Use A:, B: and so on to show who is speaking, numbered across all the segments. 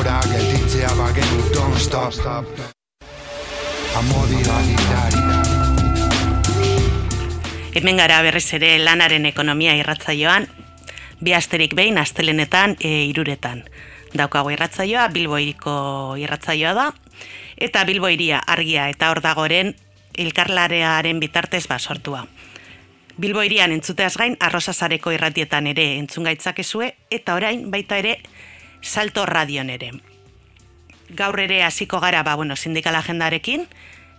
A: Denbora gelditzea bagenu, don't stop. Amodi bagitari.
B: Hemen gara berriz ere lanaren ekonomia irratzaioan, bi asterik behin astelenetan e, iruretan. Daukago irratzaioa, Bilbo iriko irratzaioa da, eta Bilbo iria argia eta hor dagoren elkarlarearen bitartez ba sortua. Bilbo irian entzuteaz gain, arrosazareko irratietan ere entzun gaitzakezue, eta orain baita ere salto radion ere. Gaur ere hasiko gara, ba, bueno, sindikal agendarekin,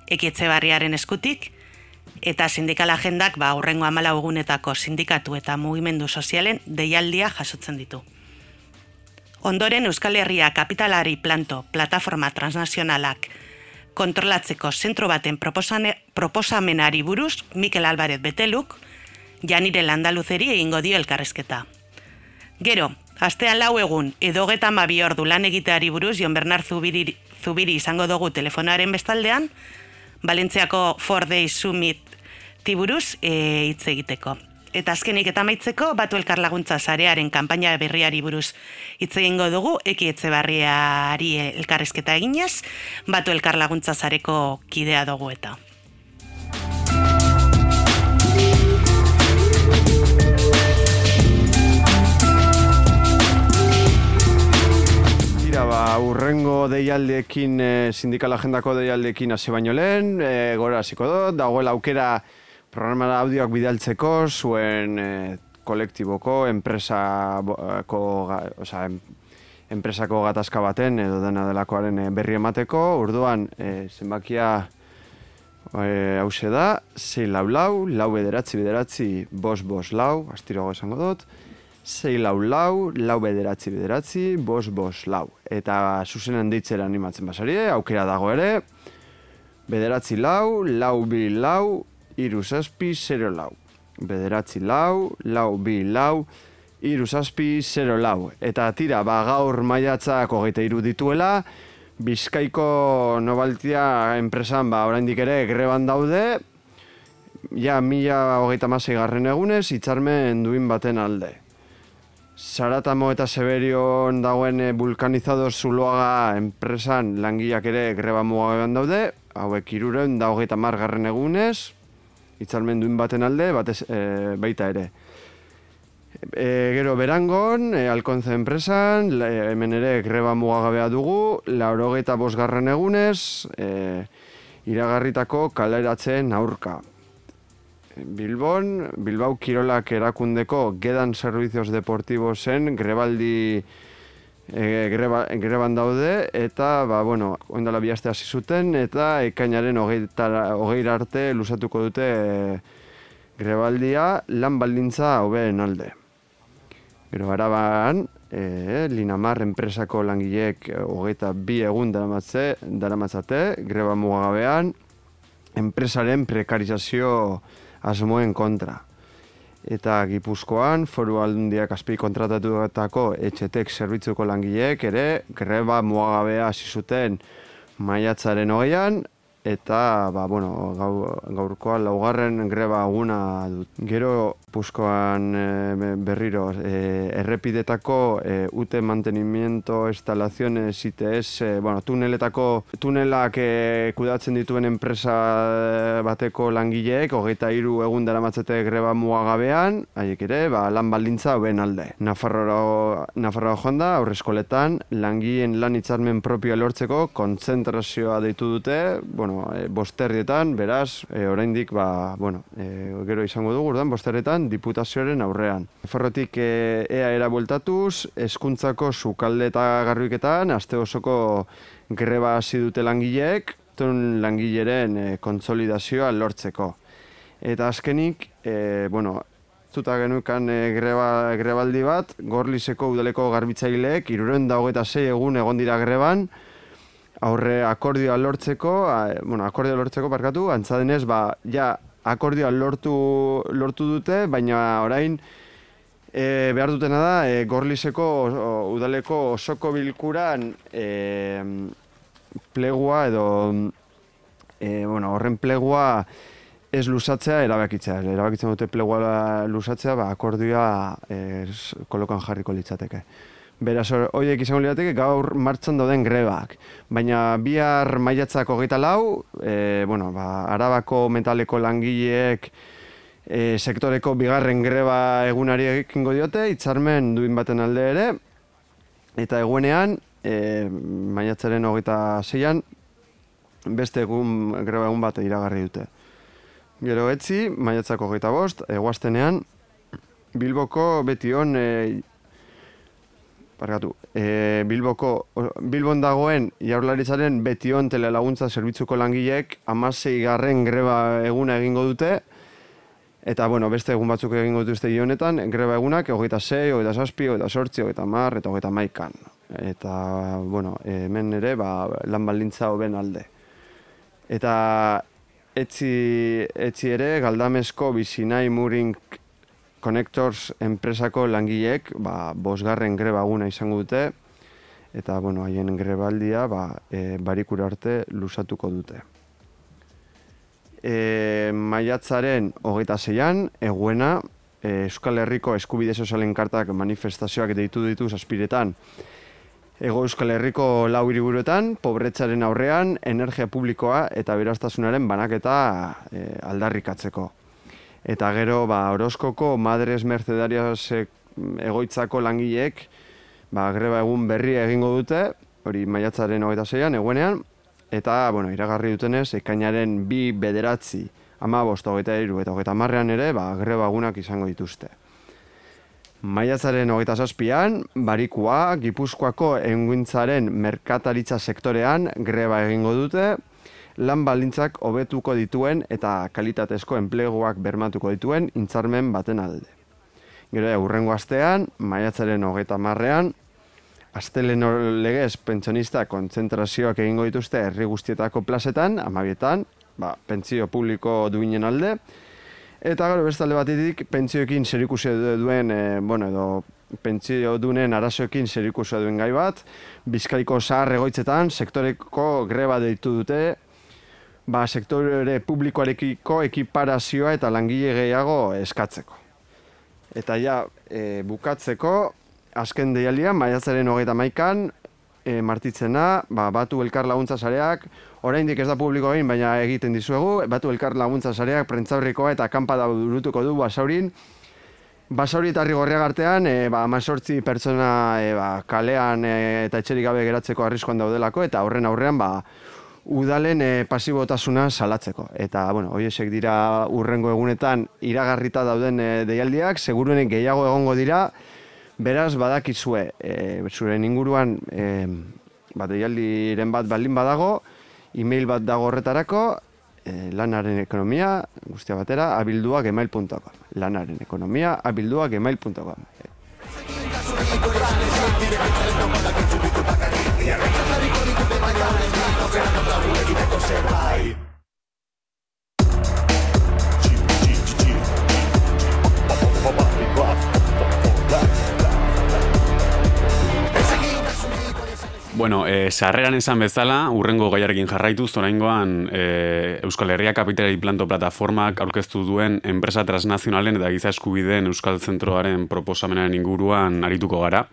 B: ekietze barriaren eskutik, eta sindikal agendak ba, urrengo amala ugunetako sindikatu eta mugimendu sozialen deialdia jasotzen ditu. Ondoren Euskal Herria Kapitalari Planto Plataforma Transnazionalak kontrolatzeko zentro baten proposamenari buruz Mikel Alvarez Beteluk, Janire Landaluzeri egingo dio elkarrezketa. Gero, astean lau egun edo geta mabi ordu lan egiteari buruz Jon Bernard Zubiri, Zubiri izango dugu telefonaren bestaldean, Balentziako Four Days Summit tiburuz e, hitz egiteko. Eta azkenik eta maitzeko, batu elkar laguntza zarearen kanpaina berriari buruz hitz egingo dugu, eki etxe barriari elkarrezketa eginez, batu elkar laguntza zareko kidea dugu eta.
C: Tira, ba, urrengo deialdekin, e, sindikal agendako deialdekin hasi baino lehen, e, gora hasiko dut, dagoela aukera programa audioak bidaltzeko, zuen e, kolektiboko, enpresako, osea, em, enpresako gatazka baten, edo dena delakoaren berri emateko, urduan, e, zenbakia e, hause da, 6 lau lau, lau bederatzi bederatzi, bos bos lau, astiroago esango dut, 6 lau lau, lau bederatzi bederatzi, bos bos lau. Eta zuzenan ditzera animatzen basarie, aukera dago ere, bederatzi lau, lau bi lau, iru zazpi, zero lau. Bederatzi lau, lau bi lau, iru zazpi, zero lau. Eta tira, ba, gaur maiatzak hogeita iru dituela, Bizkaiko nobaltia enpresan ba, oraindik ere greban daude, ja mila hogeita masei garren egunez, hitzarmen duin baten alde. Saratamo eta Seberion dagoen eh, vulkanizado zuloaga enpresan langileak ere greba mugabean daude, hauek iruren da hogeita mar garren egunez, hitzarmen duin baten alde, batez, e, baita ere. E, gero berangon, e, alkontze enpresan, la- hemen ere greba mugagabea dugu, laurogeita bosgarren egunez, e, iragarritako kaleratzen aurka. Bilbon, Bilbao Kirolak erakundeko Gedan Servicios Deportibosen grebaldi e, greba, greban daude eta ba, bueno, oindala bi aste hasi zuten eta ekainaren hogeira arte luzatuko dute e, grebaldia lan baldintza hobeen alde. Gero araban, e, Linamar enpresako langileek hogeita bi egun daramatze, daramatzate, greba mugagabean, enpresaren prekarizazio asmoen kontra. Eta Gipuzkoan, foru aldundiak azpi kontratatutako etxetek zerbitzuko langileek ere greba mugagabea hasi zuten maiatzaren hogeian, eta ba, bueno, gau, gaurkoa laugarren greba aguna dut. Gero Gipuzkoan e, berriro e, errepidetako e, UTE mantenimiento instalaziones ITS, e, bueno, tuneletako tunelak e, kudatzen dituen enpresa bateko langileek, hogeita hiru egun daramatzete greba mugagabean, haiek ere, ba, lan baldintza hoben alde. Nafarroa, Nafarroa joan da, aurreskoletan, langileen lan hitzarmen propioa lortzeko kontzentrazioa deitu dute, bueno, e, bosterrietan, beraz, e, oraindik, ba, bueno, e, gero izango dugu, urdan, bosterrietan, diputazioaren aurrean. Nafarrotik e, ea bueltatuz, eskuntzako sukalde eta garbiketan, aste osoko greba hasi dute langileek, tun langileren e, konsolidazioa lortzeko. Eta azkenik, e, bueno, zuta genukan e, greba, grebaldi bat, gorlizeko udaleko garbitzaileek, iruren da hogeta sei egun egon dira greban, aurre akordioa lortzeko, a, bueno, akordioa lortzeko parkatu, antzadenez, ba, ja, akordioa lortu, lortu dute, baina orain, e, behar dutena da, e, gorlizeko udaleko osoko bilkuran e, plegua edo e, bueno, horren plegua ez lusatzea erabakitzea. Erabakitzen dute plegua lusatzea, ba, akordioa e, kolokan jarriko litzateke. Beraz, horiek izango lirateke gaur martxan dauden grebak. Baina bihar maiatzak hogeita lau, e, bueno, ba, arabako metaleko langileek e, sektoreko bigarren greba egunari egingo diote, itzarmen duin baten alde ere, eta egunean, e, maiatzaren hogeita zeian, beste egun greba egun bat iragarri dute. Gero etzi, maiatzako hogeita bost, eguaztenean, Bilboko beti hon e, Barkatu, e, Bilboko, Bilbon dagoen jaurlaritzaren betion telelaguntza zerbitzuko langileek amasei garren greba eguna egingo dute, eta bueno, beste egun batzuk egingo dute honetan, greba egunak, hogeita sei, hogeita saspi, hogeita sortzi, hogeita mar, eta hogeita maikan. Eta, bueno, hemen ere, ba, lan baldintza hoben alde. Eta etzi, etzi ere, galdamesko bizinai muring Connectors enpresako langileek ba, bosgarren greba guna izango dute eta bueno, haien grebaldia ba, e, barikura arte lusatuko dute. E, maiatzaren hogeita zeian, eguena, e, Euskal Herriko eskubide sozialen kartak manifestazioak deitu ditu zazpiretan. Ego Euskal Herriko lau hiriburuetan, pobretzaren aurrean, energia publikoa eta beraztasunaren banaketa e, aldarrikatzeko. Eta gero, ba, Orozkoko Madres Mercedarias egoitzako langileek ba, greba egun berri egingo dute, hori maiatzaren hogeita zeian, eguenean, eta, bueno, iragarri dutenez, ekainaren bi bederatzi, ama bosta hogeita iru eta hogeita marrean ere, ba, greba egunak izango dituzte. Maiatzaren hogeita zazpian, barikua, Gipuzkoako enguintzaren merkataritza sektorean greba egingo dute, lan balintzak hobetuko dituen eta kalitatezko enpleguak bermatuko dituen intzarmen baten alde. Gero, urrengo astean, maiatzaren hogeita marrean, astelen legez pentsionista kontzentrazioak egingo dituzte herri guztietako plazetan, amabietan, ba, pentsio publiko duinen alde, eta gero bestalde batetik pentsioekin zerikusia duen, e, bueno, edo pentsio dunen arazoekin zerikusia duen gai bat, bizkaiko zahar egoitzetan, sektoreko greba deitu dute, ba, sektore publikoarekiko ekiparazioa eta langile gehiago eskatzeko. Eta ja, e, bukatzeko, azken deialia, maiatzaren hogeita maikan, e, martitzena, ba, batu elkar laguntza sareak, oraindik ez da publiko egin, baina egiten dizuegu, batu elkar laguntza sareak, prentzaurrikoa eta kanpada durutuko du basaurin, Basauri eta rigorriak artean, e, ba, mazortzi pertsona e, ba, kalean e, eta etxerik gabe geratzeko arriskoan daudelako, eta horren aurrean, ba, udalen e, pasibotasuna salatzeko. Eta, bueno, hoiesek dira urrengo egunetan iragarrita dauden e, deialdiak, seguruenek gehiago egongo dira, beraz badakizue, e, zure inguruan e, ba, deialdiren bat baldin badago, e-mail bat dago horretarako, e, lanaren ekonomia, guztia batera, abilduak email.com. Lanaren ekonomia, abilduak email.com.
D: Bueno, e, sarreran esan bezala, urrengo gaiarekin jarraituz, oraingoan e, Euskal Herria Kapitalari Planto Plataformak aurkeztu duen enpresa transnazionalen eta giza eskubideen Euskal Zentroaren proposamenaren inguruan arituko gara.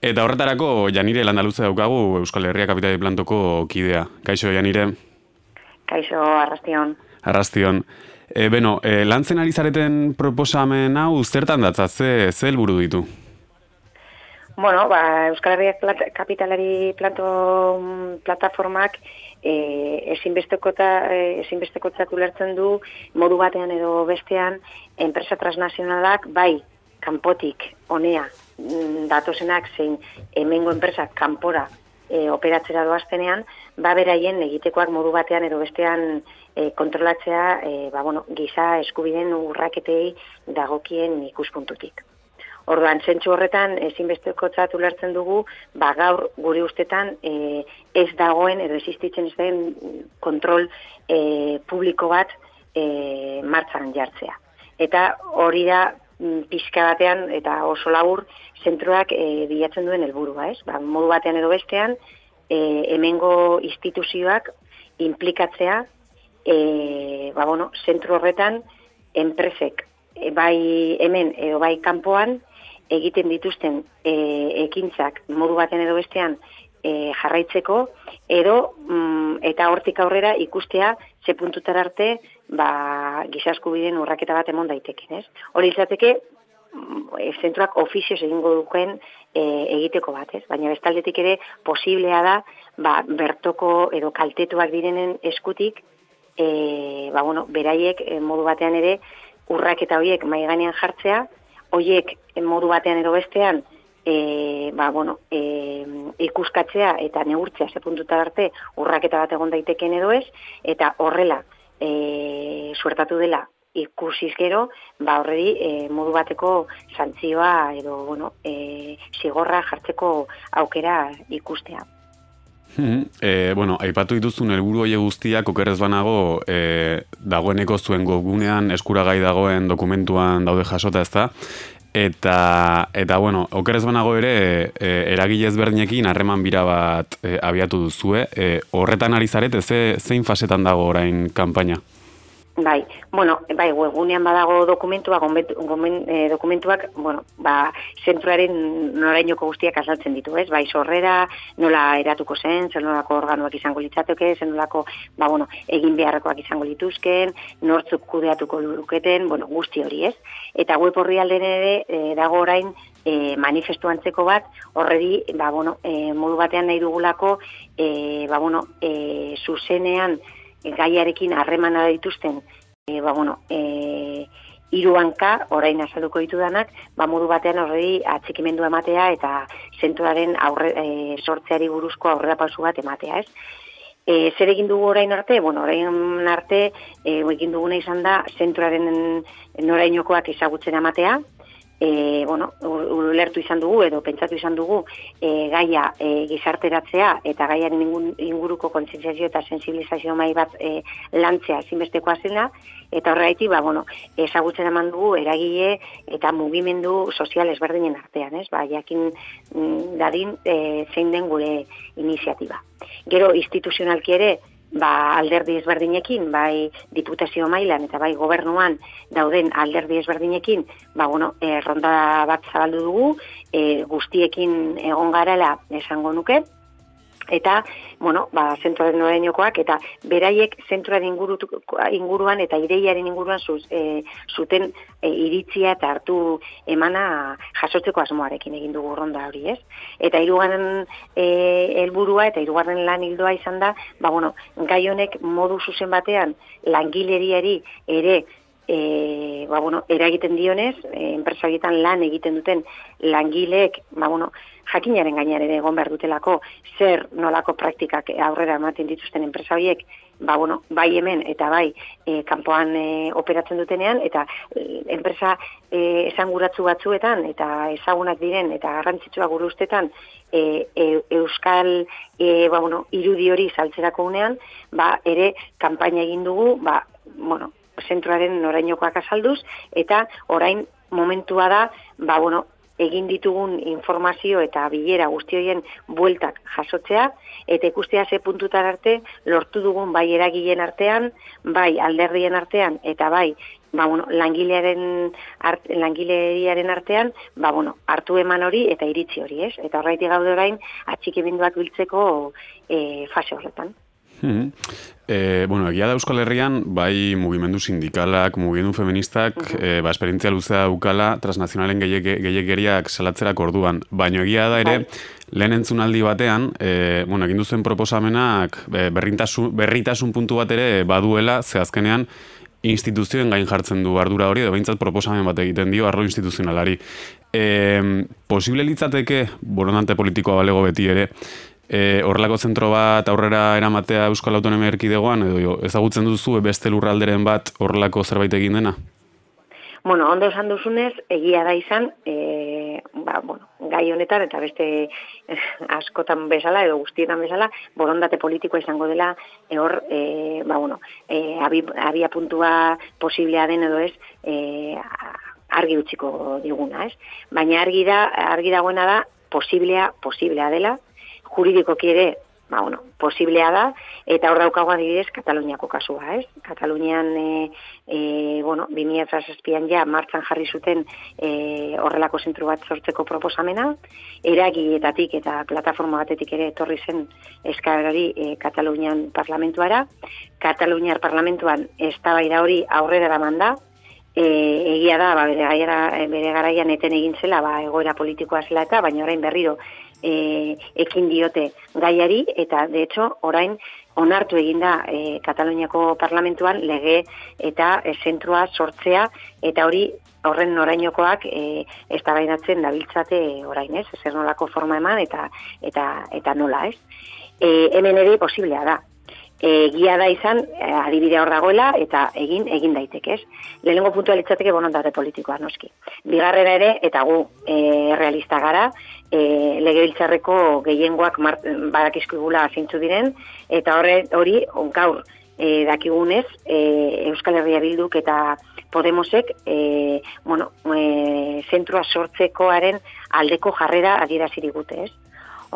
D: Eta horretarako, Janire landaluze daukagu Euskal Herria Kapitali Plantoko kidea. Kaixo, Janire?
E: Kaixo, arrastion.
D: Arrastion. E, beno, e, lantzen ari zareten proposamen hau zertan datza, ze, ze helburu ditu?
E: Bueno, ba, Euskal Herria Kapitalari Planto plataformak e, ezinbestekota e, ezinbestekotzat ulertzen du modu batean edo bestean enpresa transnazionalak bai kanpotik honea Mm, datosenak zein hemengo enpresak kanpora e, operatzera doaztenean, ba beraien egitekoak modu batean edo bestean e, kontrolatzea e, ba, bueno, giza eskubiden urraketei dagokien ikuspuntutik. Orduan, zentsu horretan, ezinbesteko txatu lertzen dugu, ba, gaur guri ustetan e, ez dagoen, edo existitzen ez den kontrol e, publiko bat e, martzan jartzea. Eta hori da pixka batean eta oso labur zentroak e, bilatzen duen helburua, ez? Ba, modu batean edo bestean, e, hemengo instituzioak implikatzea e, ba, bueno, zentro horretan enpresek e, bai hemen edo bai kanpoan egiten dituzten e, ekintzak modu batean edo bestean e, jarraitzeko edo mm, eta hortik aurrera ikustea ze puntutar arte ba, gizasku biden urraketa bat emon daiteken, ez? Hori izateke, mm, zentruak ofizioz egingo dukeen e, egiteko bat, ez? Baina bestaldetik ere posiblea da, ba, bertoko edo kaltetuak direnen eskutik, e, ba, bueno, beraiek e, modu batean ere urraketa horiek maiganean jartzea, horiek modu batean edo bestean, e, ba, bueno, e, ikuskatzea eta neurtzea sepuntuta arte urraketa bat egon daiteken edo ez, eta horrela, e, suertatu dela. Ikusiz gero, ba horredi e, modu bateko santzioa edo, bueno, e, sigorra jartzeko aukera ikustea.
D: E, bueno, aipatu dituzun helburu hori guztiak okerrez banago e, dagoeneko zuen gogunean eskuragai dagoen dokumentuan daude jasota ez da eta, eta bueno, okerrez banago ere e, eragile ezberdinekin harreman bira bat e, abiatu duzue e, horretan ari zarete ze, zein fasetan dago orain kanpaina?
E: Bai, bueno, bai, webunean badago dokumentua, gomen, e, dokumentuak, bueno, ba, zentruaren norainoko guztiak azaltzen ditu, ez? Bai, sorrera, nola eratuko zen, zer nolako organuak izango litzatoke, zer nolako, ba, bueno, egin beharrekoak izango lituzken, nortzuk kudeatuko luketen, bueno, guzti hori, ez? Eta web horri alden ere, e, dago orain, e, manifestu antzeko bat, horredi, ba, bueno, e, modu batean nahi dugulako, e, ba, bueno, e, zuzenean, e, gaiarekin harremana dituzten e, ba, bueno, e, iruanka, orain azalduko ditudanak, ba, modu batean horrei atxikimendu ematea eta zentuaren aurre, e, sortzeari buruzko aurrera pausu bat ematea, ez? E, zer egin dugu orain arte? Bueno, orain arte e, egin duguna izan da zentuaren norainokoak ezagutzen ematea, e, bueno, ulertu izan dugu edo pentsatu izan dugu e, gaia e, gizarteratzea eta gaiaren inguruko kontzientziazio eta sensibilizazio mai bat e, lantzea ezinbestekoa zena eta horregaiti ba bueno, ezagutzen eman dugu eragile eta mugimendu sozial ezberdinen artean, ez? Ba, jakin mm, dadin e, zein den gure iniziatiba. Gero instituzionalki ere ba, alderdi ezberdinekin, bai diputazio mailan eta bai gobernuan dauden alderdi ezberdinekin, ba, bueno, e, ronda bat zabaldu dugu, e, guztiekin egon garela esango nuke, eta bueno, ba zentroaren norainokoak eta beraiek zentroaren inguruan eta ideiaren inguruan zuz, e, zuten e, iritzia eta hartu emana jasotzeko asmoarekin egin dugu ronda hori, ez? Eta hirugarren e, helburua eta hirugarren lan hildoa izan da, ba bueno, gai honek modu zuzen batean langileriari ere e, ba, bueno, eragiten dionez, e, enpresagietan lan egiten duten langileek, ba, bueno, jakinaren gainean ere egon behar dutelako, zer nolako praktikak aurrera ematen dituzten enpresa horiek, ba, bueno, bai hemen eta bai e, kanpoan e, operatzen dutenean, eta e, enpresa e, esanguratzu batzuetan, eta ezagunak diren, eta garrantzitsua gure ustetan, e, e, euskal e, ba, bueno, irudi hori saltzerako unean, ba, ere, kanpaina egin dugu, ba, bueno, zentroaren norainokoak azalduz, eta orain momentua da, ba, bueno, egin ditugun informazio eta bilera guztioien bueltak jasotzea, eta ikustea ze puntutar arte lortu dugun bai eragileen artean, bai alderdien artean, eta bai ba, bueno, langilearen art, langileriaren artean, ba, bueno, hartu eman hori eta iritzi hori, ez? Eta horreiti gaude orain, atxikimenduak biltzeko e, fase horretan.
D: E, bueno, egia da Euskal Herrian, bai mugimendu sindikalak, mugimendu feministak, uh -huh. e, ba, esperientzia luzea daukala, transnazionalen gehiageriak salatzerak orduan. Baina egia da ere, bai. lehen entzunaldi batean, e, bueno, egin duzen proposamenak e, berritasun puntu bat ere baduela, ze azkenean, instituzioen gain jartzen du ardura hori, edo behintzat proposamen bat egiten dio arro instituzionalari. E, posible litzateke, boronante politikoa balego beti ere, e, horrelako zentro bat aurrera eramatea Euskal Autonomia Erkidegoan, edo ezagutzen duzu beste lurralderen bat horrelako zerbait egin dena?
E: Bueno, ondo esan duzunez, egia da izan, e, e, ba, bueno, gai honetan eta beste eh, askotan bezala edo guztietan bezala borondate politikoa izango dela e, hor e, ba, bueno, e, abia puntua posiblea den edo ez e, argi utziko diguna, ez? Baina argi da, argi dagoena da posiblea, posiblea dela, juridikoki ere ba, bueno, posiblea da, eta hor daukago adibidez Kataluniako kasua, ez? Katalunian, e, e, bueno, 2006an ja martzan jarri zuten e, horrelako zentru bat sortzeko proposamena, eragietatik eta plataforma batetik ere etorri zen eskarari e, Katalunian parlamentuara, Kataluniar parlamentuan ez da hori aurrera da manda, E, egia da, ba, bere, gaiara, bere garaian eten egin zela, ba, egoera politikoa zela eta, baina orain berriro e, ekin diote gaiari eta de hecho orain onartu eginda e, Kataloniako parlamentuan lege eta e, zentrua sortzea eta hori horren norainokoak e, eztabaidatzen dabiltzate orain, ez? Zer nolako forma eman eta eta eta nola, ez? E, hemen ere posiblea da e, gia da izan, e, adibide hor dagoela, eta egin, egin daiteke, ez? Lehenengo puntua litzateke bonondate politikoa, noski. Bigarrera ere, eta gu e, realista gara, e, legebiltzarreko gehiengoak badakizku gula zintzu diren, eta horre, hori, onkaur, e, dakigunez, e, Euskal Herria Bilduk eta Podemosek, e, bueno, e, zentrua sortzekoaren aldeko jarrera adierazirigute, ez?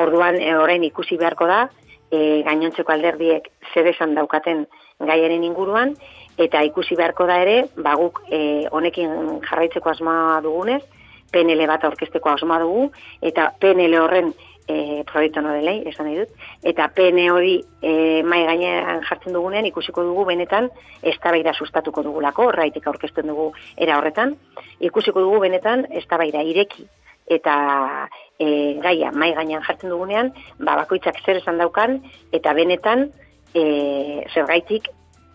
E: Orduan, e, orain ikusi beharko da, e, gainontzeko alderdiek zer esan daukaten gaiaren inguruan, eta ikusi beharko da ere, baguk e, honekin jarraitzeko asmoa dugunez, PNL bat aurkezteko asmoa dugu, eta PNL horren e, proiektu no esan nahi dut, eta PN hori e, mai gainean jartzen dugunean, ikusiko dugu benetan, ez sustatuko dugulako, horraitik aurkezten dugu era horretan, ikusiko dugu benetan, ez ireki, eta e, gaia mai gainean jartzen dugunean, ba, bakoitzak zer esan daukan, eta benetan e, zergaitik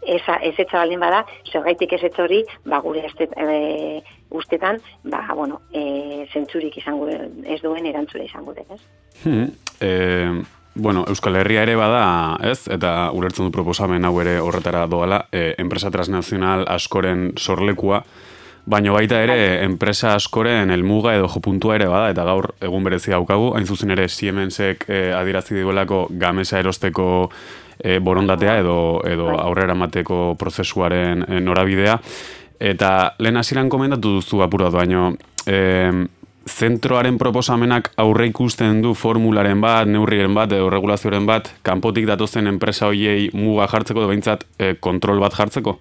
E: eza, ez etza baldin bada, zergaitik ez hori, ba, gure e, ustetan, ba, bueno, e, zentzurik izango ez duen erantzule izango den, ez?
D: Hmm, e, bueno, Euskal Herria ere bada, ez? Eta ulertzen du proposamen hau ere horretara doala, e, enpresa transnazional askoren sorlekua, Baina baita ere, bai. enpresa askoren elmuga edo jopuntua ere bada, eta gaur egun berezi daukagu, hain zuzen ere Siemensek eh, adirazi duelako gamesa erosteko eh, borondatea edo, edo bai. aurrera mateko prozesuaren eh, norabidea. Eta lehen hasieran komendatu duzu apuratu, baino, eh, zentroaren proposamenak aurre ikusten du formularen bat, neurriren bat, edo regulazioaren bat, kanpotik datozen enpresa hoiei muga jartzeko, edo behintzat eh, kontrol bat jartzeko?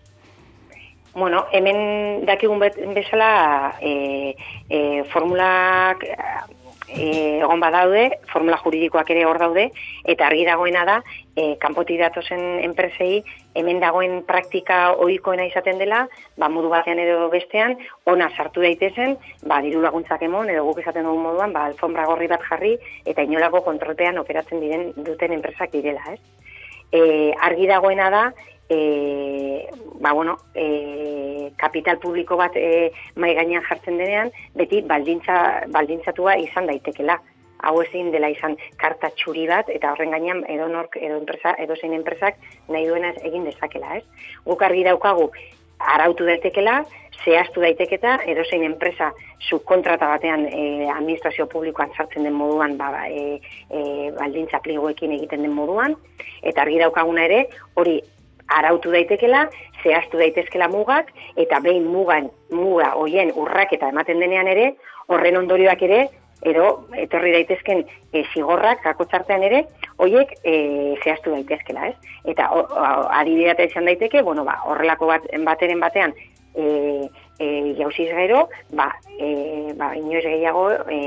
E: Bueno, hemen dakigun bezala e, e, formulak e, egon badaude, formula juridikoak ere hor daude, eta argi dagoena da, e, kanpoti datozen enpresei, hemen dagoen praktika ohikoena izaten dela, ba, modu batean edo bestean, ona sartu daitezen, ba, diru laguntzak emon, edo guk esaten dugun moduan, ba, alfombra gorri bat jarri, eta inolako kontrolpean operatzen diren duten enpresak direla, ez? E, argi dagoena da, e, ba, bueno, e, kapital publiko bat e, mai gainean jartzen denean, beti baldintza, baldintzatua izan daitekela. Hau ezin dela izan karta txuri bat, eta horren gainean edo nork, edo enpresa, edo zein enpresak nahi duena egin dezakela, ez? Guk argi daukagu, arautu daitekela, zehaztu daiteketa, edo zein enpresa subkontrata batean e, administrazio publikoan sartzen den moduan, ba, ba e, e, baldintza pligoekin egiten den moduan, eta argi daukaguna ere, hori arautu daitekela, zehaztu daitezkela mugak, eta behin mugan, muga hoien urrak eta ematen denean ere, horren ondorioak ere, edo etorri daitezken e, zigorrak, kakotzartean ere, hoiek e, zehaztu daitezkela, ez? Eta adibidea izan daiteke, bueno, ba, horrelako bat, bateren batean, e, e, jauziz gero, ba, e, ba, inoiz gehiago, e,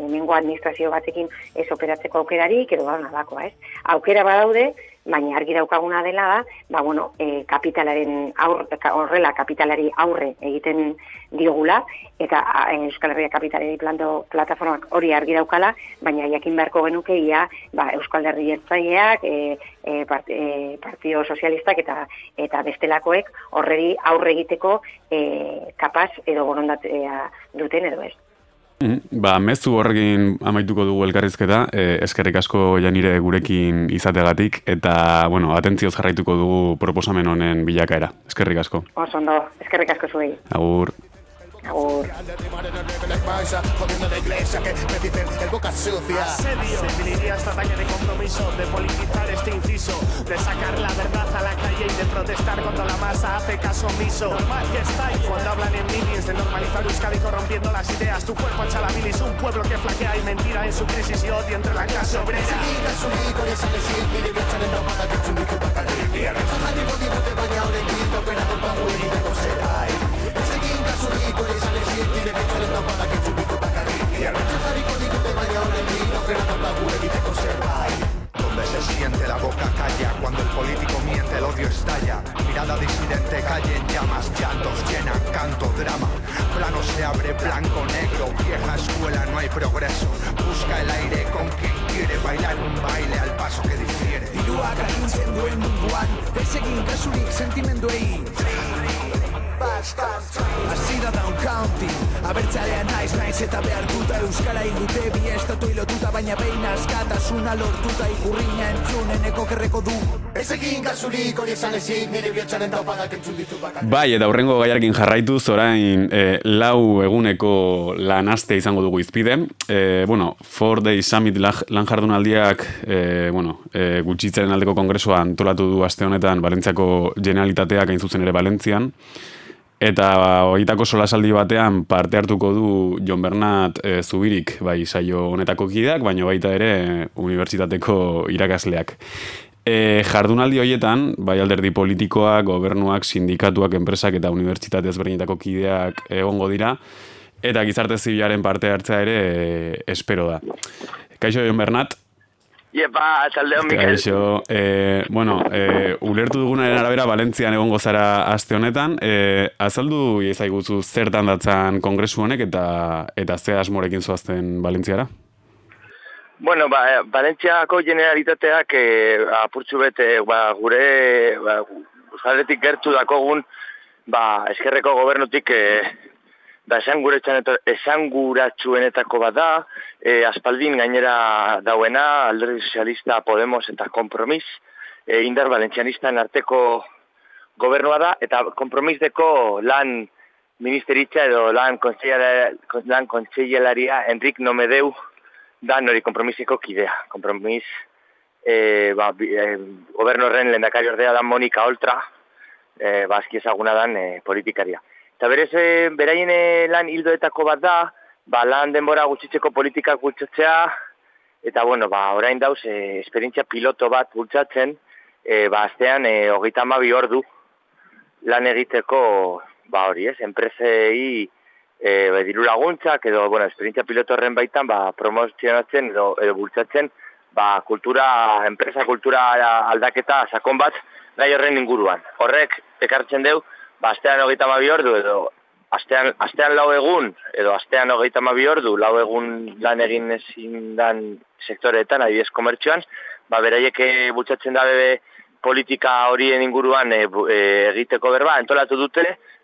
E: emengo administrazio batekin ez operatzeko aukerarik, edo ba, nadakoa, ez? Aukera badaude, baina argi daukaguna dela da, ba, bueno, e, kapitalaren aur, horrela kapitalari aurre egiten diogula, eta Euskal Herria Kapitalari planto plataformak hori argi daukala, baina jakin beharko genuke ia ba, Euskal Herri Ertzaileak, e, e, e, Partio Sozialistak eta eta bestelakoek horreri aurre egiteko e, kapaz edo borondatea duten edo ez.
D: Ba, mezu horrekin amaituko dugu elkarrizketa, eh, eskerrik asko janire gurekin izategatik, eta, bueno, atentzioz jarraituko dugu proposamen honen bilakaera. Eskerrik asko.
E: Oso ondo, eskerrik asko zuei.
D: Agur.
F: Jodiendo la iglesia que me dicen el boca sucia.
G: Definiría esta talla de compromiso, de politizar este inciso, de sacar la verdad a la calle y de protestar cuando la masa hace caso omiso. Normal que estáis cuando hablan en minis de normalizar Euskadi corrompiendo las ideas. Tu cuerpo echa la bilis, un pueblo que flaquea y mentira en su crisis y odio entre la clase obrera
H: código y sale siente y me conserva para que el público va a Y al rechazar el código de Valladolid en mí, no frenando la web y te conserva ahí.
A: Donde se siente la boca calla, cuando el político miente el odio estalla. Mirada disidente calle en llamas, llantos llenan, canto, drama. Plano se abre, blanco, negro, vieja escuela, no hay progreso. Busca el aire con quien quiere bailar un baile al paso que difiere.
F: Diruaga incendio en munduan, ezegin kasurik sentimenduei. Bastards da down county Abertzalea naiz naiz eta behartuta Euskara ingute bi estatu ilotuta Baina behin askatasuna lortuta. Ikurriña entzuneneko kerreko du. Ez egin kasurik hori esan ezik Nire bihotxaren taupadak entzun ditu bakar
D: Bai, eta hurrengo gaiarekin jarraituz, orain e, lau eguneko lan aste izango dugu izpide. E, bueno, Four Day Summit lan jardunaldiak e, bueno, e, gutxitzaren aldeko kongresua antolatu du aste honetan Valentziako generalitateak hain zuzen ere Valentzian. Eta horietako solasaldi batean parte hartuko du Jon Bernat e, Zubirik, bai saio honetako kideak, baina baita ere unibertsitateko irakasleak. E, jardunaldi horietan, bai alderdi politikoak, gobernuak, sindikatuak, enpresak eta unibertsitate ezberdinetako kideak egongo dira, eta gizarte zibilaren parte hartzea ere e, espero da. Kaixo Jon Bernat,
I: Iepa, atzaldeon, Mikel.
D: Kaixo, e, bueno, e, ulertu dugunaren arabera Valentzian egongo zara aste honetan, e, azaldu iezaiguzu zertan datzan kongresu honek eta eta ze asmorekin zoazten Valentziara?
I: Bueno, ba, Valentziako generalitateak e, apurtxu bete ba, gure ba, Euskaletik gertu dakogun ba, eskerreko gobernutik e, da esanguratsuenetako bat da, e, aspaldin gainera dauena, alderdi sozialista Podemos eta Kompromis, e, indar valentzianistan arteko gobernua da, eta kompromisdeko lan ministeritza edo lan kontseilaria, lan kontseilaria Enrik Nomedeu da nori kompromiseko kidea. Kompromis, e, ba, bi- e, gobernu horren lehendakari ordea da Monika Oltra, e, ba, ezaguna dan e, politikaria. Eta berez, e, beraien e, lan hildoetako bat da, ba, lan denbora gutxitzeko politikak bultzatzea, eta bueno, ba, orain dauz, e, esperientzia piloto bat bultzatzen, e, ba, astean, e, hogeita hamabi ordu lan egiteko, ba, hori ez, enpresei, e, ba, diru laguntzak, edo, bueno, esperientzia piloto horren baitan, ba, promozionatzen edo, edo bultzatzen, ba, kultura, enpresa kultura aldaketa sakon bat, gai horren inguruan. Horrek, ekartzen deu, ba, astean hogeita hamabi ordu, edo, astean, astean lau egun, edo astean hogeita hamabi ordu, lau egun lan egin ezin dan sektoreetan, adibidez komertxoan, ba, beraiek eh, bultzatzen da bebe politika horien inguruan bu- eh, egiteko berba, entolatu dute,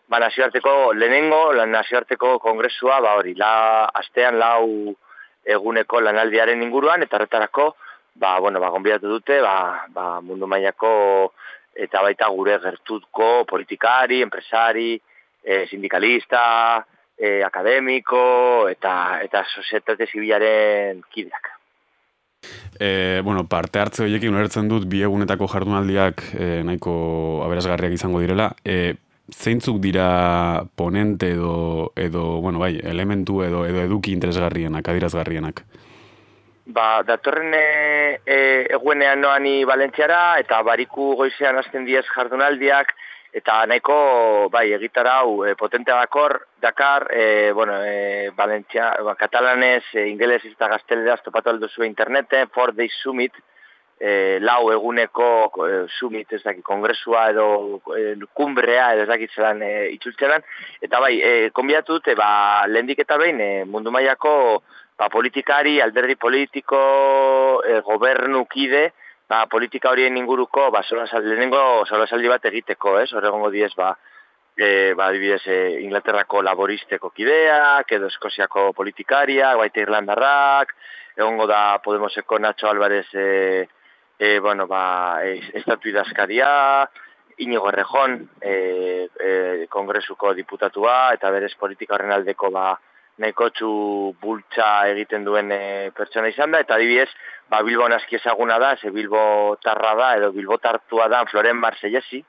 I: ba, nazioarteko lehenengo, lan nazioarteko kongresua, ba, hori, la, astean lau eguneko lanaldiaren inguruan, eta horretarako, ba, bueno, ba, gonbidatu dute, ba, ba, mundu mailako eta baita gure gertutko politikari, enpresari, e, sindikalista, e, akademiko eta eta sozietate zibilaren kideak.
D: E, bueno, parte hartze horiekin ulertzen dut bi egunetako jardunaldiak e, nahiko aberasgarriak izango direla. E, zeintzuk dira ponente edo, edo bueno, bai, elementu edo, edo eduki interesgarrienak, adirazgarrienak?
I: Ba, datorren e, e, eguenean noani Valentziara eta bariku goizean hasten diez jardunaldiak eta nahiko bai egitarau e, potentea dakor, Dakar, e, bueno, e, Valentzia, ba, katalanez, e, ingeles eta gazteleraz topatu alduzu interneten, Four Days Summit, e, lau eguneko e, summit, ez dakit, kongresua edo e, kumbrea, edo ez dakit zelan e, itxultzelan, eta bai, e, konbidatu dute, ba, lehendik eta behin, e, mundu mailako ba, politikari, alderdi politiko, e, gobernukide, ba, politika horien inguruko, ba, solasaldi, lehenengo solasaldi bat egiteko, ez, horregongo diez, ba, e, ba, adibidez, e, Inglaterrako laboristeko kideak, edo Eskoziako politikariak, baita Irlandarrak, egongo da Podemoseko Nacho Álvarez, e, e, bueno, ba, e, estatu idazkaria, Inigo Errejon, e, e, kongresuko diputatua, eta berez politika horren aldeko ba, nahiko txu bultza egiten duen e, pertsona izan da, eta adibidez, ba, Bilbo naski ezaguna da, ze Bilbo tarra da, edo Bilbo tartua da, Floren Marsellesi,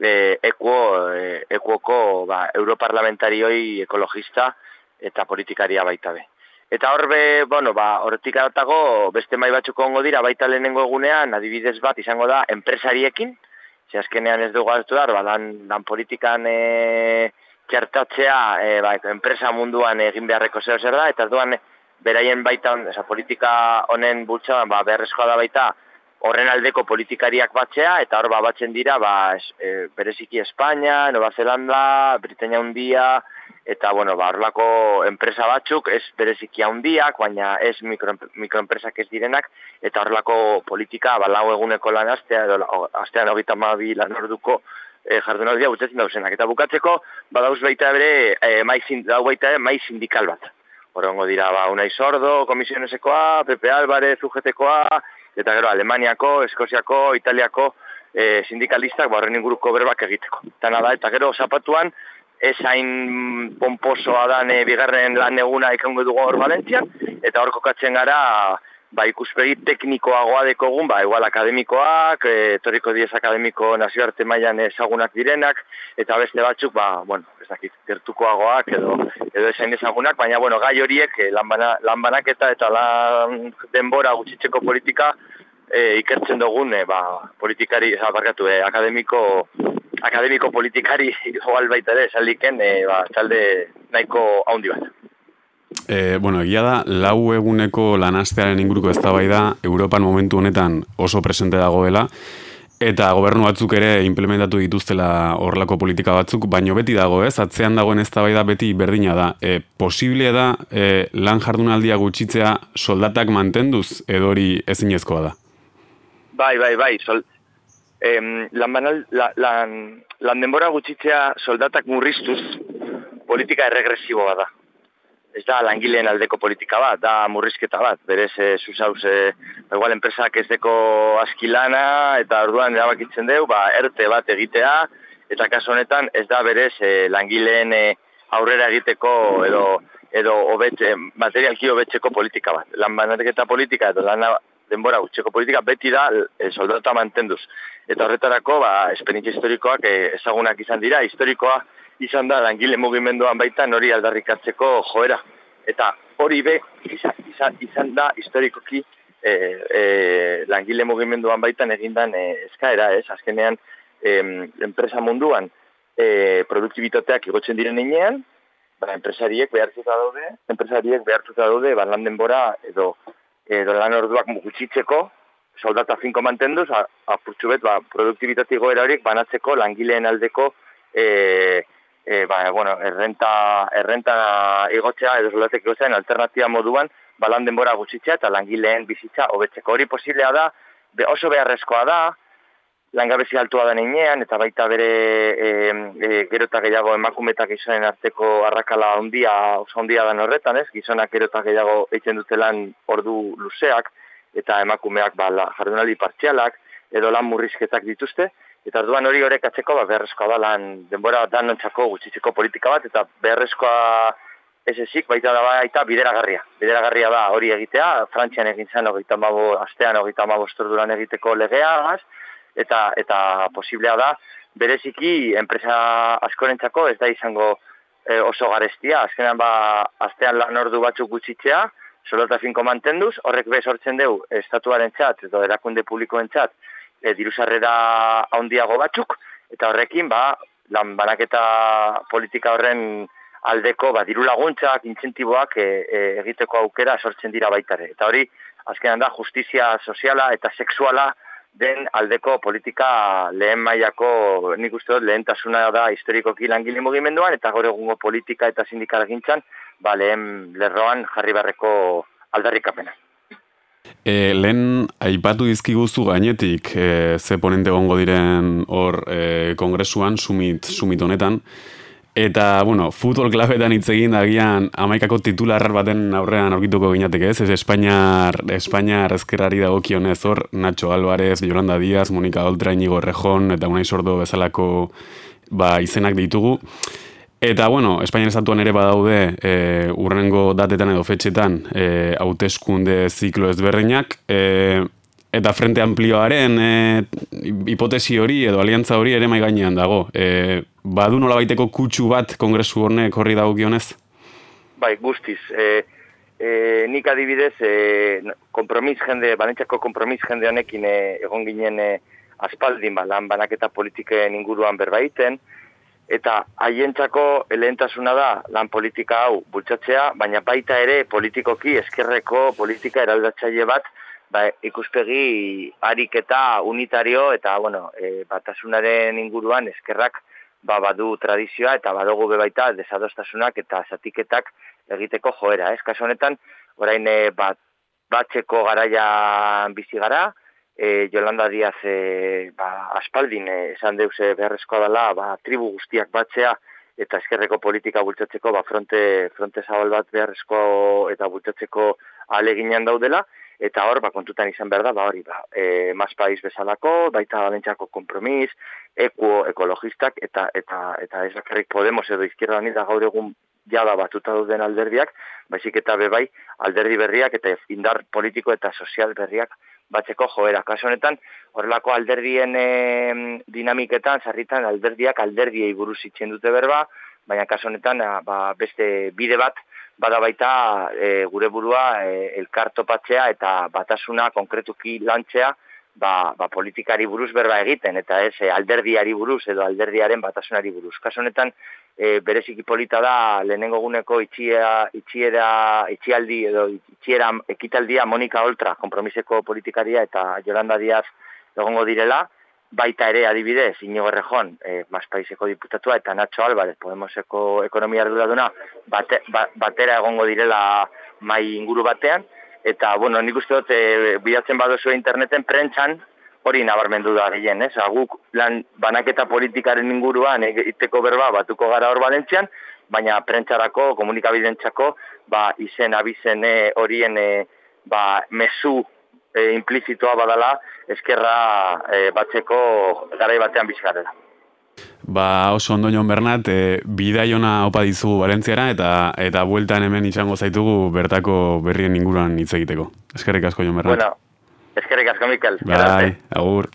I: e, ekuo, e, ekuoko ba, europarlamentarioi ekologista eta politikaria baita be. Eta horbe, bueno, ba, horretik adatago, beste mai batzuko ongo dira, baita lehenengo egunean, adibidez bat, izango da, enpresariekin, ze azkenean ez dugu hartu dar, ba, lan, lan politikan e, txertatzea, e, ba, enpresa munduan egin beharreko zeo zer da, eta duan, beraien baita, esa, politika honen bultza, ba, beharrezkoa da baita, horren aldeko politikariak batzea, eta hor ba, batzen dira, ba, es, e, bereziki Espanya, Nova Zelanda, Britania Undia, eta bueno, ba horlako enpresa batzuk ez bereziki handiak, baina ez mikro, mikroenpresak ez direnak eta horlako politika ba lau eguneko lan astea edo astean 32 lan orduko e, jardunaldia butetzen dauzenak eta bukatzeko badauz baita bere e, mai dau baita mai sindikal bat. Horongo dira ba Unai Sordo, Komisionesekoa, PP Álvarez, UGTkoa eta gero Alemaniako, Eskoziako, Italiako e, sindikalistak ba horren inguruko berbak egiteko. Eta nada, eta gero zapatuan esain pomposoa da ne bigarren lan eguna ikango dugu hor Valentzian, eta hor kokatzen gara ba, ikuspegi teknikoagoa dekogun, ba, igual akademikoak, e, toriko diez akademiko nazioarte mailan ezagunak direnak, eta beste batzuk, ba, bueno, ez dakit, gertukoagoak edo, edo esain ezagunak, baina, bueno, gai horiek, e, lanbanaketa eta lan denbora gutxitzeko politika, e, ikertzen dugun, e, ba, politikari, zabarkatu, e, akademiko akademiko politikari igual baita ere, saldiken, e, ba, talde nahiko haundi bat.
D: E, bueno, egia da, lau eguneko lanastearen inguruko ez da Europan momentu honetan oso presente dagoela, eta gobernu batzuk ere implementatu dituztela horrelako politika batzuk, baino beti dago ez, atzean dagoen ez da beti berdina da. E, posible da e, lan jardunaldia gutxitzea soldatak mantenduz edo hori ezinezkoa da?
I: Bai, bai, bai, sol, em, lan, banal, la, lan, lan denbora gutxitzea soldatak murriztuz politika erregresiboa da. Ez da langileen aldeko politika bat, da murrizketa bat. Berez, e, zuzauz, e, igual enpresak ez deko askilana eta orduan erabakitzen deu, ba, erte bat egitea, eta kaso honetan ez da berez e, langileen e, aurrera egiteko edo edo obet, materialki hobetzeko politika bat. Lan banaketa politika edo lan denbora gutxeko politika beti da e, soldata mantenduz. Eta horretarako, ba, esperientzia historikoak e, ezagunak izan dira, historikoa izan da langile mugimenduan baita nori aldarrikatzeko joera. Eta hori be, izan, izan, izan da historikoki e, e, langile mugimenduan baitan egindan e, eskaera, ez? Azkenean, e, enpresa munduan e, produktibitateak igotzen diren inean, ba, enpresariek behartuta daude, enpresariek behartuta daude, ba, lan denbora edo edo lan orduak gutxitzeko, soldata finko mantenduz, apurtxu bet, ba, produktibitatik goera horiek banatzeko langileen aldeko e, e, ba, bueno, errenta, errenta igotzea edo soldatek igotzea alternatiba moduan ba, lan denbora gutxitzea eta langileen bizitza hobetzeko hori posiblea da, be, oso beharrezkoa da, langabezi altua da neinean, eta baita bere e, e, gero eta gehiago emakumetak izanen arteko arrakala ondia, oso ondia da horretan, ez? Gizonak gero eta gehiago eitzen dute lan ordu luzeak, eta emakumeak ba, jardunaldi partzialak, edo lan murrizketak dituzte, eta orduan hori horrek atzeko, ba, beharrezkoa da lan denbora dan nontzako gutxitzeko politika bat, eta beharrezkoa ez ezik, baita da baita bideragarria. Bideragarria da hori egitea, Frantzian egin zen, ogeita mabo, astean ogeita mabo egiteko legea, eta eta posiblea da bereziki enpresa askorentzako ez da izango e, oso garestia azkenan ba astean lan ordu batzuk gutxitzea solota finko mantenduz horrek be sortzen deu estatuaren txat edo erakunde publikoen txat e, dirusarrera handiago batzuk eta horrekin ba lan banaketa politika horren aldeko ba diru laguntzak intzentiboak e, e, egiteko aukera sortzen dira baitare eta hori azkenan da justizia soziala eta sexuala den aldeko politika lehen mailako nik uste dut lehentasuna da historikoki langile mugimenduan eta gaur egungo politika eta sindikal gintzan ba, lehen lerroan jarri barreko aldarrikapena.
D: E, lehen aipatu dizkiguzu gainetik e, ze ponente gongo diren hor e, kongresuan, sumit, sumit honetan, Eta, bueno, futbol klabetan hitz egin agian amaikako titularrar baten aurrean aurkituko ginateke ez, ez Espainiar, Espainiar ezkerrari dagokionez hor, Nacho Álvarez, Yolanda Díaz, Monika Oltra, Inigo Rejon, eta unai sordo bezalako ba, izenak ditugu. Eta, bueno, Espainian estatuan ere badaude e, urrengo datetan edo fetxetan e, hauteskunde ziklo ezberdinak. E, eta frente amplioaren e, hipotesi hori edo aliantza hori ere gainean dago. E, badu nola baiteko kutsu bat kongresu hornek horri dagokionez?
I: Bai, guztiz. E, e, nik adibidez, e, kompromis jende, banetxako kompromis jende honekin e, egon ginen e, aspaldin, ba, lan banaketa politiken inguruan berbaiten, eta haientzako lehentasuna da lan politika hau bultzatzea, baina baita ere politikoki eskerreko politika eraldatzaile bat, ba, ikuspegi harik eta unitario eta bueno, e, batasunaren inguruan eskerrak ba, badu tradizioa eta badugu bebaita desadostasunak eta zatiketak egiteko joera. Ez kaso honetan, orain e, bat, batxeko garaia bizi gara, e, Jolanda Diaz e, ba, aspaldin e, esan deuse beharrezkoa dela ba, tribu guztiak batzea eta eskerreko politika bultzatzeko ba, fronte, fronte zabal bat beharrezko eta bultzatzeko aleginan daudela, eta hor, ba, kontutan izan behar da, ba, hori, ba, e, mas paiz bezalako, baita balentxako kompromis, ekuo ekologistak, eta eta eta ez bakarrik Podemos edo izkierda da gaur egun jada batuta duten alderdiak, baizik eta bebai alderdi berriak eta indar politiko eta sozial berriak batzeko joera. Kaso honetan, horrelako alderdien e, dinamiketan, sarritan alderdiak alderdiei buruz itzen dute berba, baina kaso honetan, ba, beste bide bat, bada baita e, gure burua e, elkartopatzea eta batasuna konkretuki lantzea ba, ba politikari buruz berba egiten eta ez e, alderdiari buruz edo alderdiaren batasunari buruz. Kaso honetan e, bereziki polita da lehenengo guneko itxiera, itxiera, itxialdi edo itxiera ekitaldia Monika Oltra, kompromiseko politikaria eta Jolanda Diaz egongo direla, baita ere adibidez, Inigo Errejon, e, Maspaiseko diputatua, eta Nacho Álvarez, Podemoseko ekonomia arduraduna, bate, ba, batera egongo direla mai inguru batean, eta, bueno, nik uste dut, e, bidatzen badozu interneten, prentxan, hori nabarmendu da gehien, ez? Aguk lan banaketa politikaren inguruan egiteko berba batuko gara hor balentzian, baina prentxarako, komunikabidentzako, ba, izen, abizen horien e, ba, mesu e, implizitoa badala eskerra e, batzeko garai batean bizkarrela.
D: Ba, oso ondo nion Bernat, e, bidaiona opa dizugu Valentziara eta eta bueltan hemen izango zaitugu bertako berrien inguruan hitz egiteko. Eskerrik asko nion Bernat.
I: Bueno, eskerrik asko Mikel.
D: Bai, agur.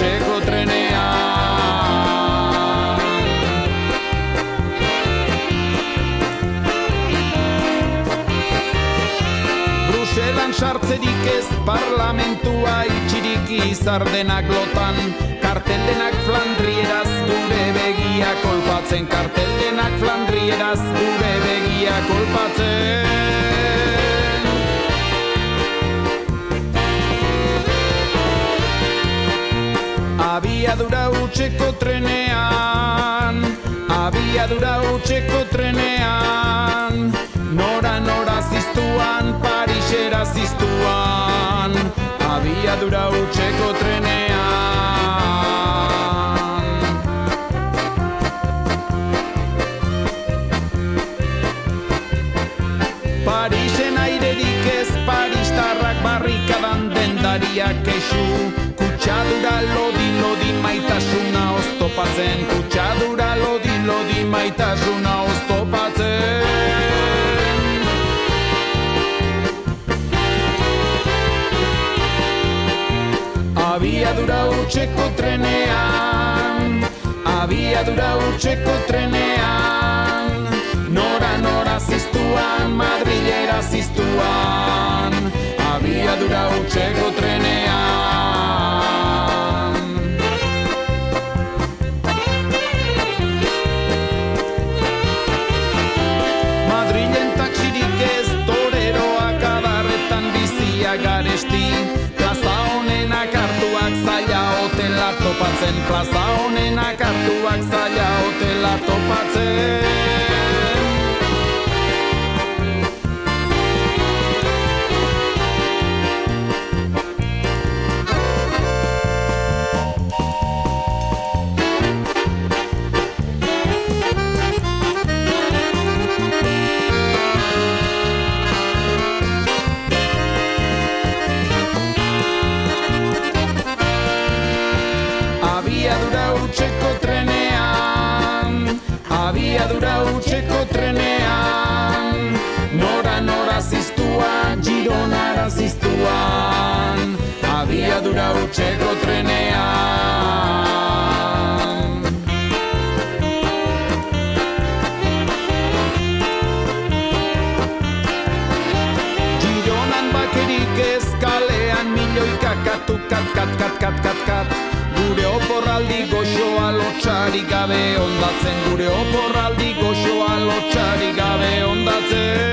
J: Abiadura utxeko trenean Bruselan sartzerik ez parlamentua itxirik izardenak lotan. Karteldenak flandrieraz gure begia kolpatzen. Karteldenak flandrieraz gure begia kolpatzen Abiadura utxeko trenean. Abiadura utxeko trenean. Nora nora ziztuan, Parisera ziztuan. Abiadura utxeko trenean. Dendariak eixu Kutsadura lodi maitasuna oztopatzen Kutsadura lodi lodi maitasuna oztopatzen. Abiadura utxeko trenean Abiadura utxeko trenean Nora nora ziztuan, Madrilera ziztuan. Abiadura utxeko trenean za to. Abiadura utxeko trenean. Gironan bakerik ez kalean, milioika katu kat kat kat kat kat kat. Gure oporraldi goxoa lotxarik gabe ondatzen. Gure oporraldi goxoa lotxarik gabe ondatzen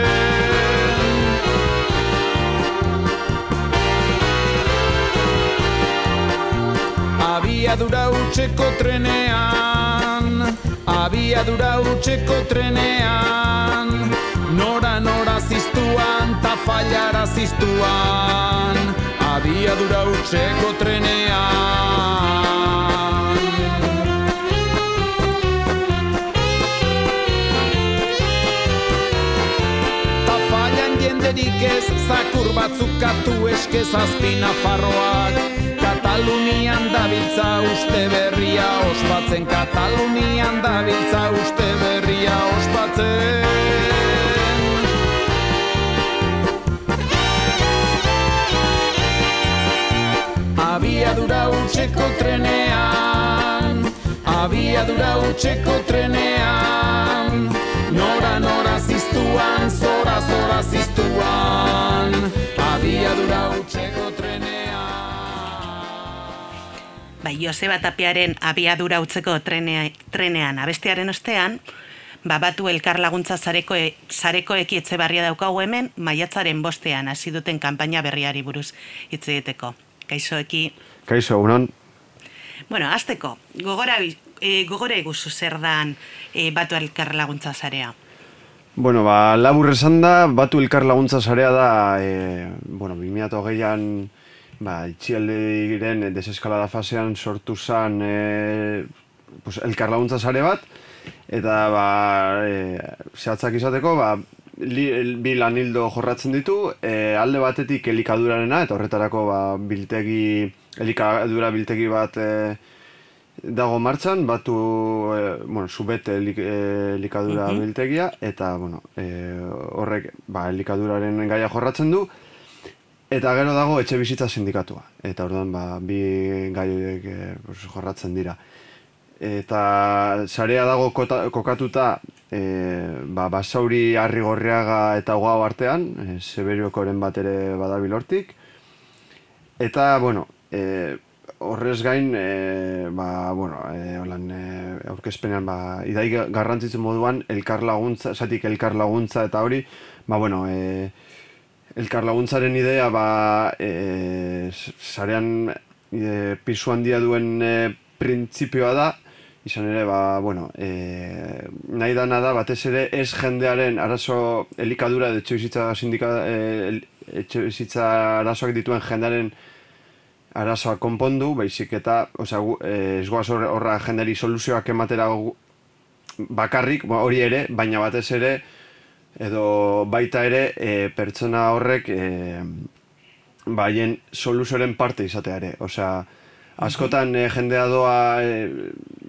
J: Abiadura utxeko trenean. Abiadura utxeko trenean. Nora nora ziztuan ta fallara ziztuan. Abiadura utxeko trenean. Ta fallan jenderik ez zakur batzuk katu eske zazpina farroak Katalunian dabiltza uste berria ospatzen Katalunian dabiltza uste berria ospatzen. Abiadura utxeko trenean Abiadura utxeko trenean Nora nora ziztuan, zora zora ziztuan. Abiadura utxeko
B: Bai, Joseba Tapiaren abiadura utzeko trenea, trenean abestiaren ostean, ba, batu elkar laguntza zareko, zareko ekietze barria daukagu hemen, maiatzaren bostean hasi duten kanpaina berriari buruz hitz egiteko. Kaixo eki,
C: Kaixo, unan,
B: bueno, azteko, gogora, e, gogora eguzu zer dan e, batu elkar laguntza zarea.
C: Bueno, ba, labur esan da, batu elkar laguntza sarea da, e, bueno, 2008an, ba, itxialdiren deseskalada fasean sortu zan e, pues, elkar laguntza sare bat, eta ba, e, zehatzak izateko, ba, li, bi lanildo jorratzen ditu, e, alde batetik elikadurarena, eta horretarako ba, biltegi, elikadura biltegi bat e, dago martxan, batu, e, bueno, subete elik, elikadura
B: Mhm.
C: biltegia, eta, bueno, e, horrek, ba, elikaduraren gaia jorratzen du, eta gero dago etxe bizitza sindikatua. Eta orduan, ba, bi gai horiek e, jorratzen dira. Eta sarea dago kota, kokatuta e, ba, basauri arrigorriaga eta goa artean, e, Seberiokoren bat ere badabil hortik. Eta, bueno, e, horrez gain, e, ba, bueno, e, holan, e, aurkezpenean, ba, idai garrantzitsu moduan, elkar laguntza, esatik elkar laguntza eta hori, ba, bueno, e, elkar laguntzaren idea, ba, e, sarean e, pisu handia duen e, printzipioa da, izan ere, ba, bueno, e, nahi dana da, batez ere, ez jendearen arazo elikadura edo etxebizitza sindika, e, etxebizitza arazoak dituen jendearen arazoa konpondu, baizik eta, osea, ez goaz horra, jenderi soluzioak ematera bakarrik, ba, hori ere, baina batez ere, edo baita ere, e, pertsona horrek e, baien soluzioaren parte izatea ere. Osea, askotan e, jendea doa e,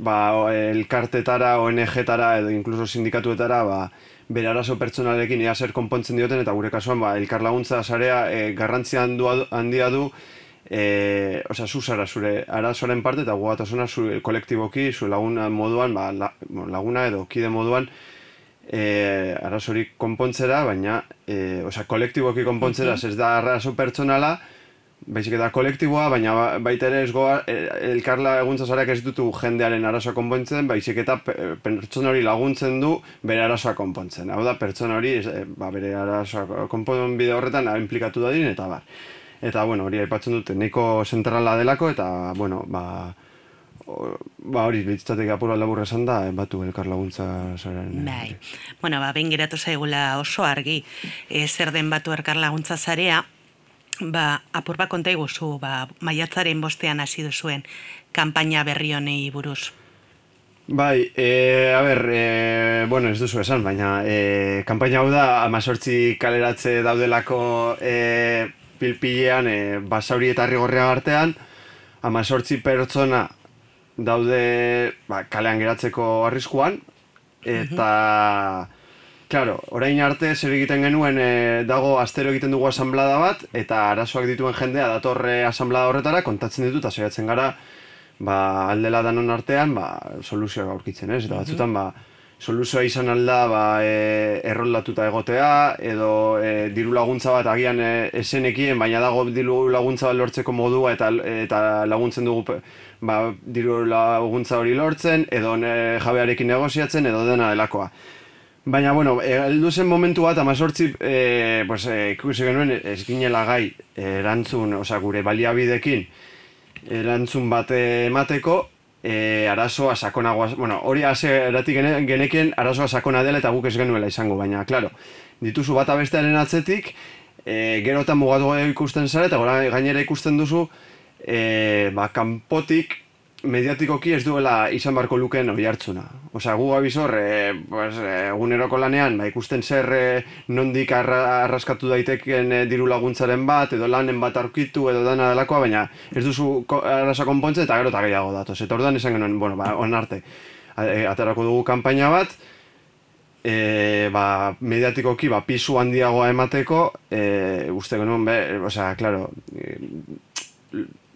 C: ba, elkartetara, ONG-tara edo inkluso sindikatuetara, ba, bere arazo pertsonalekin ea zer konpontzen dioten, eta gure kasuan, ba, elkar laguntza sarea e, garrantzia handia du, e, osea, zu zara zure arazoaren parte, eta gugatasuna zure kolektiboki, zure laguna moduan, ba, laguna edo kide moduan, e, arazorik konpontzera, baina, e, osea, kolektiboki konpontzera, ez da arazo pertsonala, baizik eta kolektiboa, baina ba- baita ere ez goa, e, elkarla eguntza zareak ez dutu jendearen arazoa konpontzen, baizik eta pe- pertsona hori laguntzen du bere arazoa konpontzen. Hau da, pertsona hori e, ba, bere arazoa konpon bide horretan implikatu dadin, eta bar. Eta, bueno, hori aipatzen dute, nahiko zentrala delako, eta, bueno, ba, ba hori, litzateke apuro labur esan da, batu elkar laguntza zaren.
B: Bai. Bueno, ba, behin geratu zaigula oso argi, e, zer den batu erkar laguntza zarea, ba, apur bat konta iguzu, ba, maiatzaren bostean hasi duzuen kanpaina berri honei buruz.
C: Bai, e, a ber, e, bueno, ez duzu esan, baina e, kanpaina hau da amazortzi kaleratze daudelako e, pilpilean e, basauri eta rigorrea artean, amazortzi pertsona daude ba, kalean geratzeko arriskuan, eta Claro, orain arte zer egiten genuen e, dago astero egiten dugu asamblada bat eta arazoak dituen jendea datorre asamblada horretara kontatzen ditu eta saiatzen gara ba, aldela danon artean ba, soluzioa aurkitzen, ez? Eta batzutan ba, soluzioa izan alda ba, e, erroldatuta egotea edo e, diru laguntza bat agian e, esenekien, baina dago diru laguntza bat lortzeko modua eta eta laguntzen dugu ba, diru laguntza hori lortzen edo e, jabearekin negoziatzen edo dena delakoa. Baina, bueno, heldu zen momentu bat, amazortzi, e, pues, e, ikusi genuen, ez ginela gai, erantzun, oza, gure baliabidekin, erantzun bat emateko, e, arazoa sakonagoa, bueno, hori hase eratik genekien arazoa sakona dela eta guk ez genuela izango, baina, klaro, dituzu bata bestearen atzetik, e, gero eta mugatu ikusten zara, eta gora gainera ikusten duzu, e, ba, kanpotik, mediatikoki ez duela izan barko lukeen hori hartzuna. Osea, gu abizor, e, pues, e, eguneroko lanean, ba, ikusten zer e, nondik arra, arraskatu daiteken e, diru laguntzaren bat, edo lanen bat aurkitu, edo dana delakoa, baina ez duzu arrasa konpontze eta gero eta gehiago datoz. Eta orduan esan genuen, bueno, ba, on arte, aterako dugu kanpaina bat, e, ba, mediatikoki ba, pisu handiagoa emateko, e, uste genuen, be, osea, klaro, e,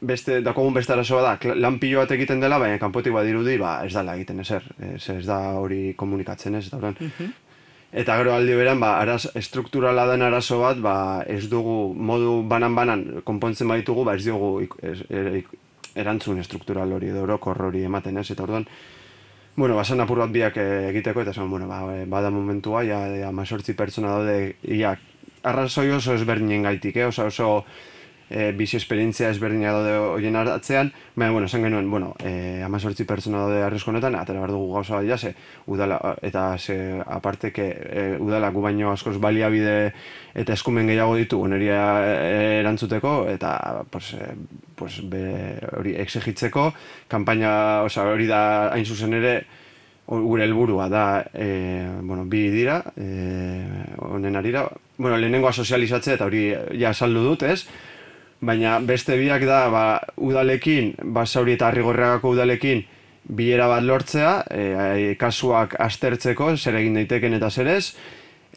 C: beste dakogun beste arazoa da lan pilo bat egiten dela baina kanpotik badirudi ba ez dala egiten ezer ez, ez da hori komunikatzen ez da mhm. eta gero aldi beran ba araz estrukturala den arazo bat ba ez dugu modu banan banan konpontzen baditugu ba ez dugu er, erantzun estruktural hori edo orokor hori ematen ez eta orduan Bueno, basan apur bat biak eh, egiteko, eta esan, bueno, ba, eh, bada momentua, ja, ja, mazortzi pertsona daude, ja, arrazoi oso ezberdinen gaitik, eh? oso, oso e, bizi esperientzia ezberdina daude hoien atzean, baina, bueno, esan genuen, bueno, e, amazortzi pertsona daude arrisko honetan, atera behar dugu gauza bat jase, udala, eta ze, aparte, que, e, udala gu baino askoz baliabide eta eskumen gehiago ditu, oneria erantzuteko, eta, pues, e, pues, be, hori, exigitzeko, kanpaina, oza, hori da, hain zuzen ere, gure helburua da, e, bueno, bi dira, e, honen arira, bueno, lehenengoa sozializatzea, eta hori ja saldu dut, ez? Baina beste biak da ba, udalekin, basauri eta harrigorreagako udalekin, bilera bat lortzea, e, kasuak astertzeko, zer egin daiteken eta zer ez,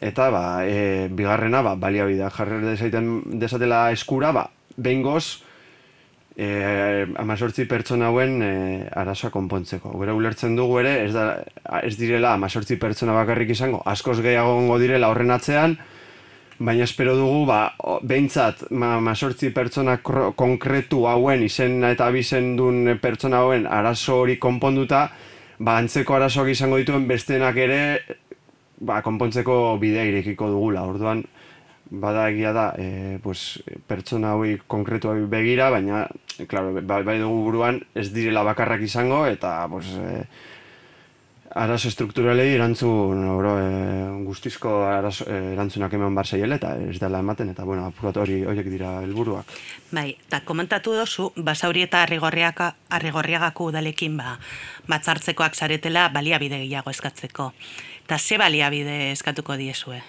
C: eta ba, e, bigarrena, ba, baliabidea jarrer dezaiten desatela eskura, ba, behin goz, e, amazortzi pertsona hauen e, arazoa konpontzeko. Gero ulertzen dugu ere, ez, da, ez direla amazortzi pertsona bakarrik izango, askoz gehiago direla horren atzean, baina espero dugu ba beintzat ma, ma pertsona konkretu hauen izen eta abizen duen pertsona hauen arazo hori konponduta ba antzeko arazoak izango dituen bestenak ere ba konpontzeko bidea irekiko dugula. Orduan bada egia da e, pues, pertsona hori konkretu begira baina claro bai, bai dugu buruan ez direla bakarrak izango eta pues, e, arazo estrukturalei erantzun oro, e, guztizko arazo, e, erantzunak eman bar eta ez dela ematen eta bueno, apurat hori horiek dira helburuak.
B: Bai, eta komentatu dozu, basauri eta arrigorriaka, arrigorriagako udalekin ba, batzartzekoak zaretela baliabide gehiago eskatzeko. Eta ze baliabide eskatuko diezue?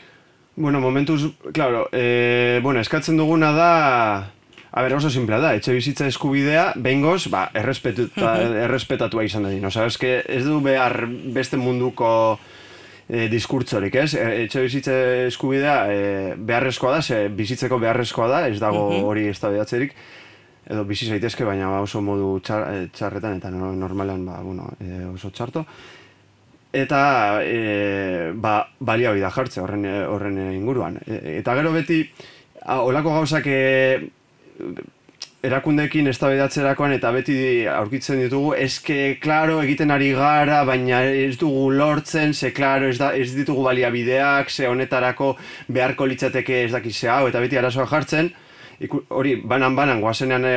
C: Bueno, momentuz, claro, e, bueno, eskatzen duguna da A ber, oso simplea da, etxe bizitza eskubidea, bengoz, ba, errespetatua izan da dino. Osa, eske, ez du behar beste munduko e, diskurtzorik, ez? E, etxe bizitza eskubidea e, beharrezkoa da, ze bizitzeko beharrezkoa da, ez dago hori ez edo bizi zaitezke, baina ba, oso modu txar, txarretan, eta no, normalan, ba, bueno, e, oso txarto. Eta, e, ba, balia da jartze horren, horren inguruan. E, eta gero beti, olako gauzak erakundekin eztabaidatzerakoan eta beti aurkitzen ditugu eske claro egiten ari gara baina ez dugu lortzen ze claro ez, da, ez ditugu baliabideak ze honetarako beharko litzateke ez dakiz hau eta beti arazoa jartzen. Hori banan banan goazenean e,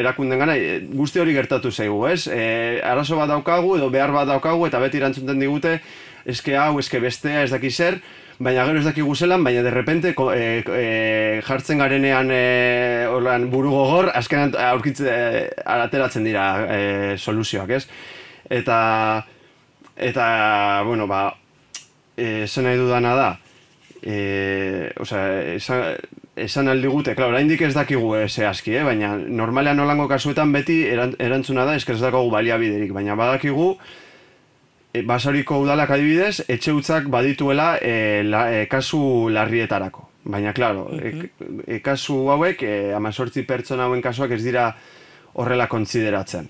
C: erakunden gana e, guzti hori gertatu zaigu ez? E, arazo bat daukagu edo behar bat daukagu eta beti erantzuten digute eske hau eske bestea ez dakiz zer baina gero ez dakigu zelan, baina de repente e, e, jartzen garenean e, orlan, buru gogor, azkenan aurkitze e, ateratzen dira e, soluzioak, ez? Eta, eta, bueno, ba, zen nahi dudana da, e, oza, esan, esan aldi gute, klar, oraindik ez dakigu ze eh? baina normalean nolango kasuetan beti erantzuna da, dago baliabiderik, baina badakigu, basauriko udalak adibidez, etxe utzak badituela e, la, e, kasu larrietarako. Baina, klaro, e, e, kasu hauek, e, amazortzi pertsona hauen kasuak ez dira horrela kontsideratzen.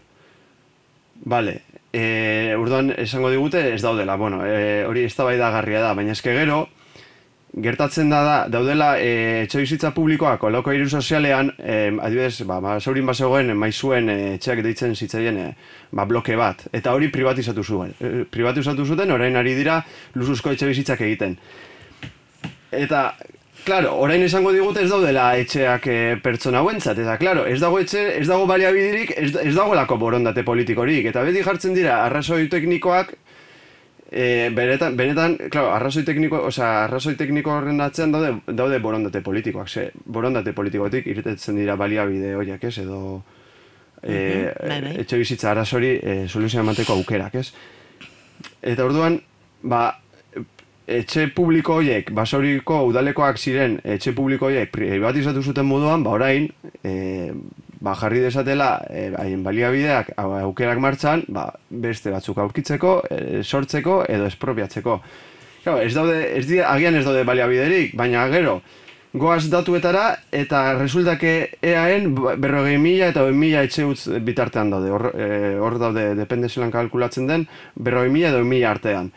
C: Bale, e, urduan esango digute ez daudela, bueno, e, hori ez da garria da, baina eske gero, gertatzen da, da daudela e, etxe bizitza publikoak oloko iru sozialean, e, adibidez, ba, ba, zaurin bazegoen maizuen e, etxeak deitzen zitzaien e, ba, bloke bat, eta hori privatizatu zuen. E, privatizatu zuten, orain ari dira luzuzko etxe bizitzak egiten. Eta, Claro, orain esango digute ez daudela etxeak e, pertsona hauentzat, eta claro, ez dago etxe, ez dago baliabidirik, ez, ez dago lako borondate politikorik, eta beti jartzen dira arrazoi teknikoak, e, benetan, benetan, claro, arrazoi tekniko, sea, arrazoi tekniko horren atzean daude, daude borondate politikoak, ze, borondate politikotik irtetzen dira baliabide horiek, ez, edo e, etxe bizitza arrazori e, soluzioa emateko aukerak, ez. Eta orduan, ba, etxe publiko horiek, basoriko udalekoak ziren etxe publiko horiek privatizatu zuten moduan, ba orain, e, ba jarri desatela e, haien baliabideak aukerak martxan, ba beste batzuk aurkitzeko, e, sortzeko edo espropiatzeko. Claro, ez daude, ez die, agian ez daude baliabiderik, baina gero, goaz datuetara eta resultake eaen berrogei mila eta mila etxe utz bitartean daude. Hor, e, hor daude, depende zelan kalkulatzen den, berrogei mila edo mila artean.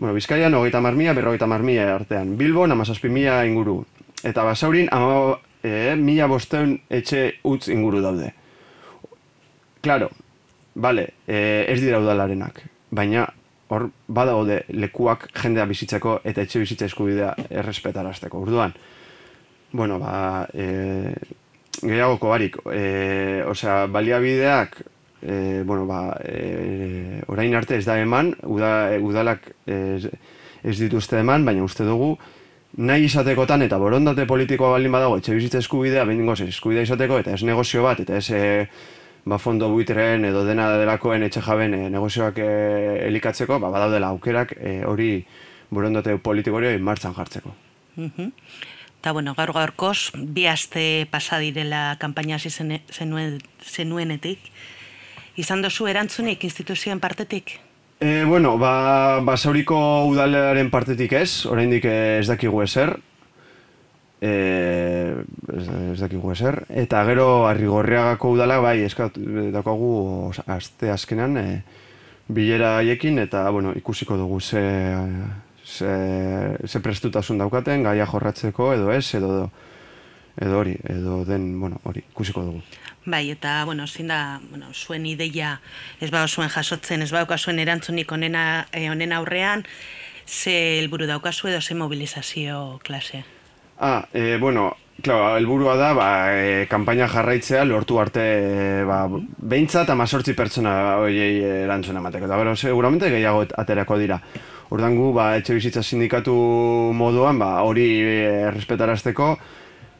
C: Bueno, Bizkaian hogeita marmia, berrogeita marmia artean. Bilbo, namazazpi mila inguru. Eta basaurin, ama e, mila bosteun etxe utz inguru daude. Claro, vale, e, ez dira udalarenak. Baina, hor, badaude lekuak jendea bizitzeko eta etxe bizitza eskubidea errespetarazteko. Urduan, bueno, ba, e, gehiagoko barik, e, osea, baliabideak e, bueno, ba, e, orain arte ez da eman, uda, udalak ez, ez dituzte eman, baina uste dugu, nahi izatekotan eta borondate politikoa baldin badago, etxe bizitza eskubidea, behin goz, eskubidea izateko, eta ez negozio bat, eta ez e, ba, fondo buitreen edo dena delakoen etxe jaben e, negozioak e, elikatzeko, ba, badaudela aukerak e, hori borondate politiko hori martxan jartzeko.
B: Mm Eta, bueno, gaur gaurkoz, bi aste pasadirela kampaina zenuen, zenuenetik, izan dozu erantzunik instituzioen partetik?
C: E, bueno, ba, basauriko udalaren partetik ez, oraindik ez dakigu ezer. E, ez, ez dakigu ezer. Eta gero, arrigorriagako udala, bai, eskat, dakoagu aste azkenan, e, bilera haiekin, eta, bueno, ikusiko dugu ze, ze, ze prestutasun daukaten, gaia jorratzeko, edo ez, edo, edo hori, edo den, bueno, hori, ikusiko dugu.
B: Bai, eta, bueno, zin da, bueno, zuen ideia ez bau zuen jasotzen, ez bauka zuen erantzunik onena, eh, onena aurrean, ze helburu daukazu edo ze mobilizazio klase?
C: Ah, e, bueno, claro, helburua da, ba, e, kampaina jarraitzea lortu arte, e, ba, behintzat amazortzi pertsona hoiei erantzuna emateko. Eta gero, seguramente gehiago aterako dira. Ordangu, ba, etxe bizitza sindikatu moduan, ba, hori errespetarazteko,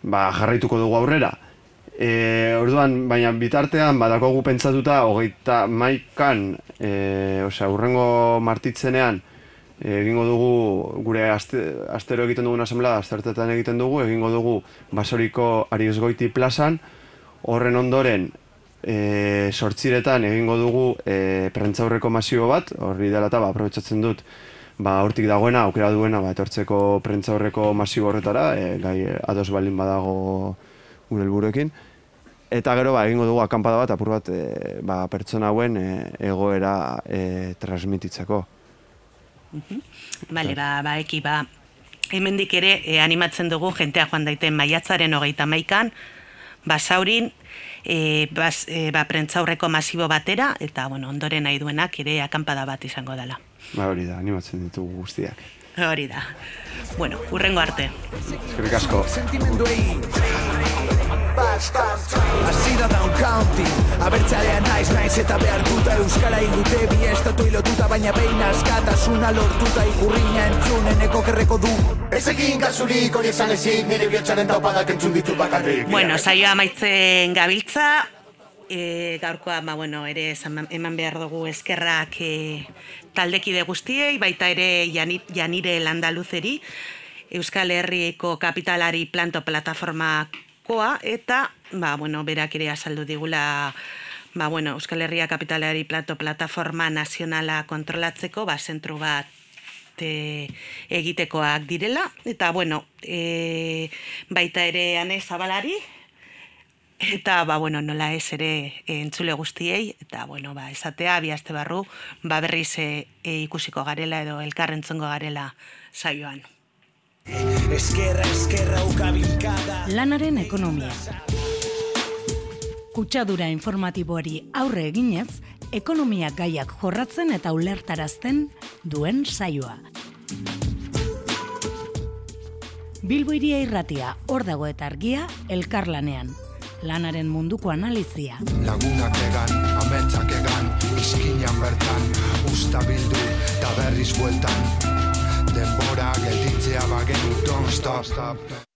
C: ba, jarraituko dugu aurrera. E, orduan, baina bitartean, badakogu pentsatuta, hogeita maikan, e, osea, urrengo martitzenean, egingo dugu, gure aste, astero egiten dugun asamblea, astertetan egiten dugu, egingo dugu basoriko ariozgoiti plazan, horren ondoren, e, sortziretan egingo dugu e, prentzaurreko masibo bat, horri dela eta, ba, dut, ba, hortik dagoena, aukera duena, ba, etortzeko prentzaurreko masibo horretara, e, gai, ados balin badago gure helburuekin. Eta gero ba, egingo dugu akampada bat apur bat e, ba, pertsona hauen e, egoera e, transmititzeko.
B: Bale, ba, ba, eki, ba, hemendik ere e, animatzen dugu jentea joan daiten maiatzaren hogeita maikan, basaurin, e, bas, e, ba, prentzaurreko masibo batera, eta bueno, ondoren nahi duenak ere akampada bat izango dela.
C: Ba, hori da, animatzen ditugu guztiak.
B: Hori da. Bueno, urrengo arte.
C: Eskerrik asko.
F: Asi da down county Abertzalean naiz naiz eta behar duta Euskara ingute bi estatu ilotuta Baina behin askatasuna lortuta Igurriña entzunen eko kerreko du. Ez egin gazurik hori esan ezik Nire bihotzaren taupadak entzun ditu bakarrik.
B: Bueno, saioa maitzen gabiltza e, gaurkoa, ba, bueno, ere eman behar dugu eskerrak e, taldekide guztiei, baita ere janire landaluzeri, Euskal Herriko kapitalari planto plataforma koa, eta, ba, bueno, berak ere azaldu digula ba, bueno, Euskal Herria Kapitalari Plato Plataforma Nazionala kontrolatzeko, ba, zentru bat e, egitekoak direla, eta, bueno, e, baita ere ane zabalari, eta, ba, bueno, nola ez ere e, entzule guztiei, eta, bueno, ba, esatea, bihazte barru, ba, berriz e, e, ikusiko garela edo elkarrentzongo garela saioan.
F: Eskerra, eskerra, ukabilkada
K: Lanaren ekonomia. Kutsadura informatiboari aurre eginez, ekonomia gaiak jorratzen eta ulertarazten duen saioa. Bilbo iria irratia, hor dago eta argia, elkarlanean. Lanaren munduko analizia.
A: Lagunak egan, ametsak egan, izkinan bertan, usta bildu, eta berriz bueltan. Denbora gelditzea bagenu, don't stop.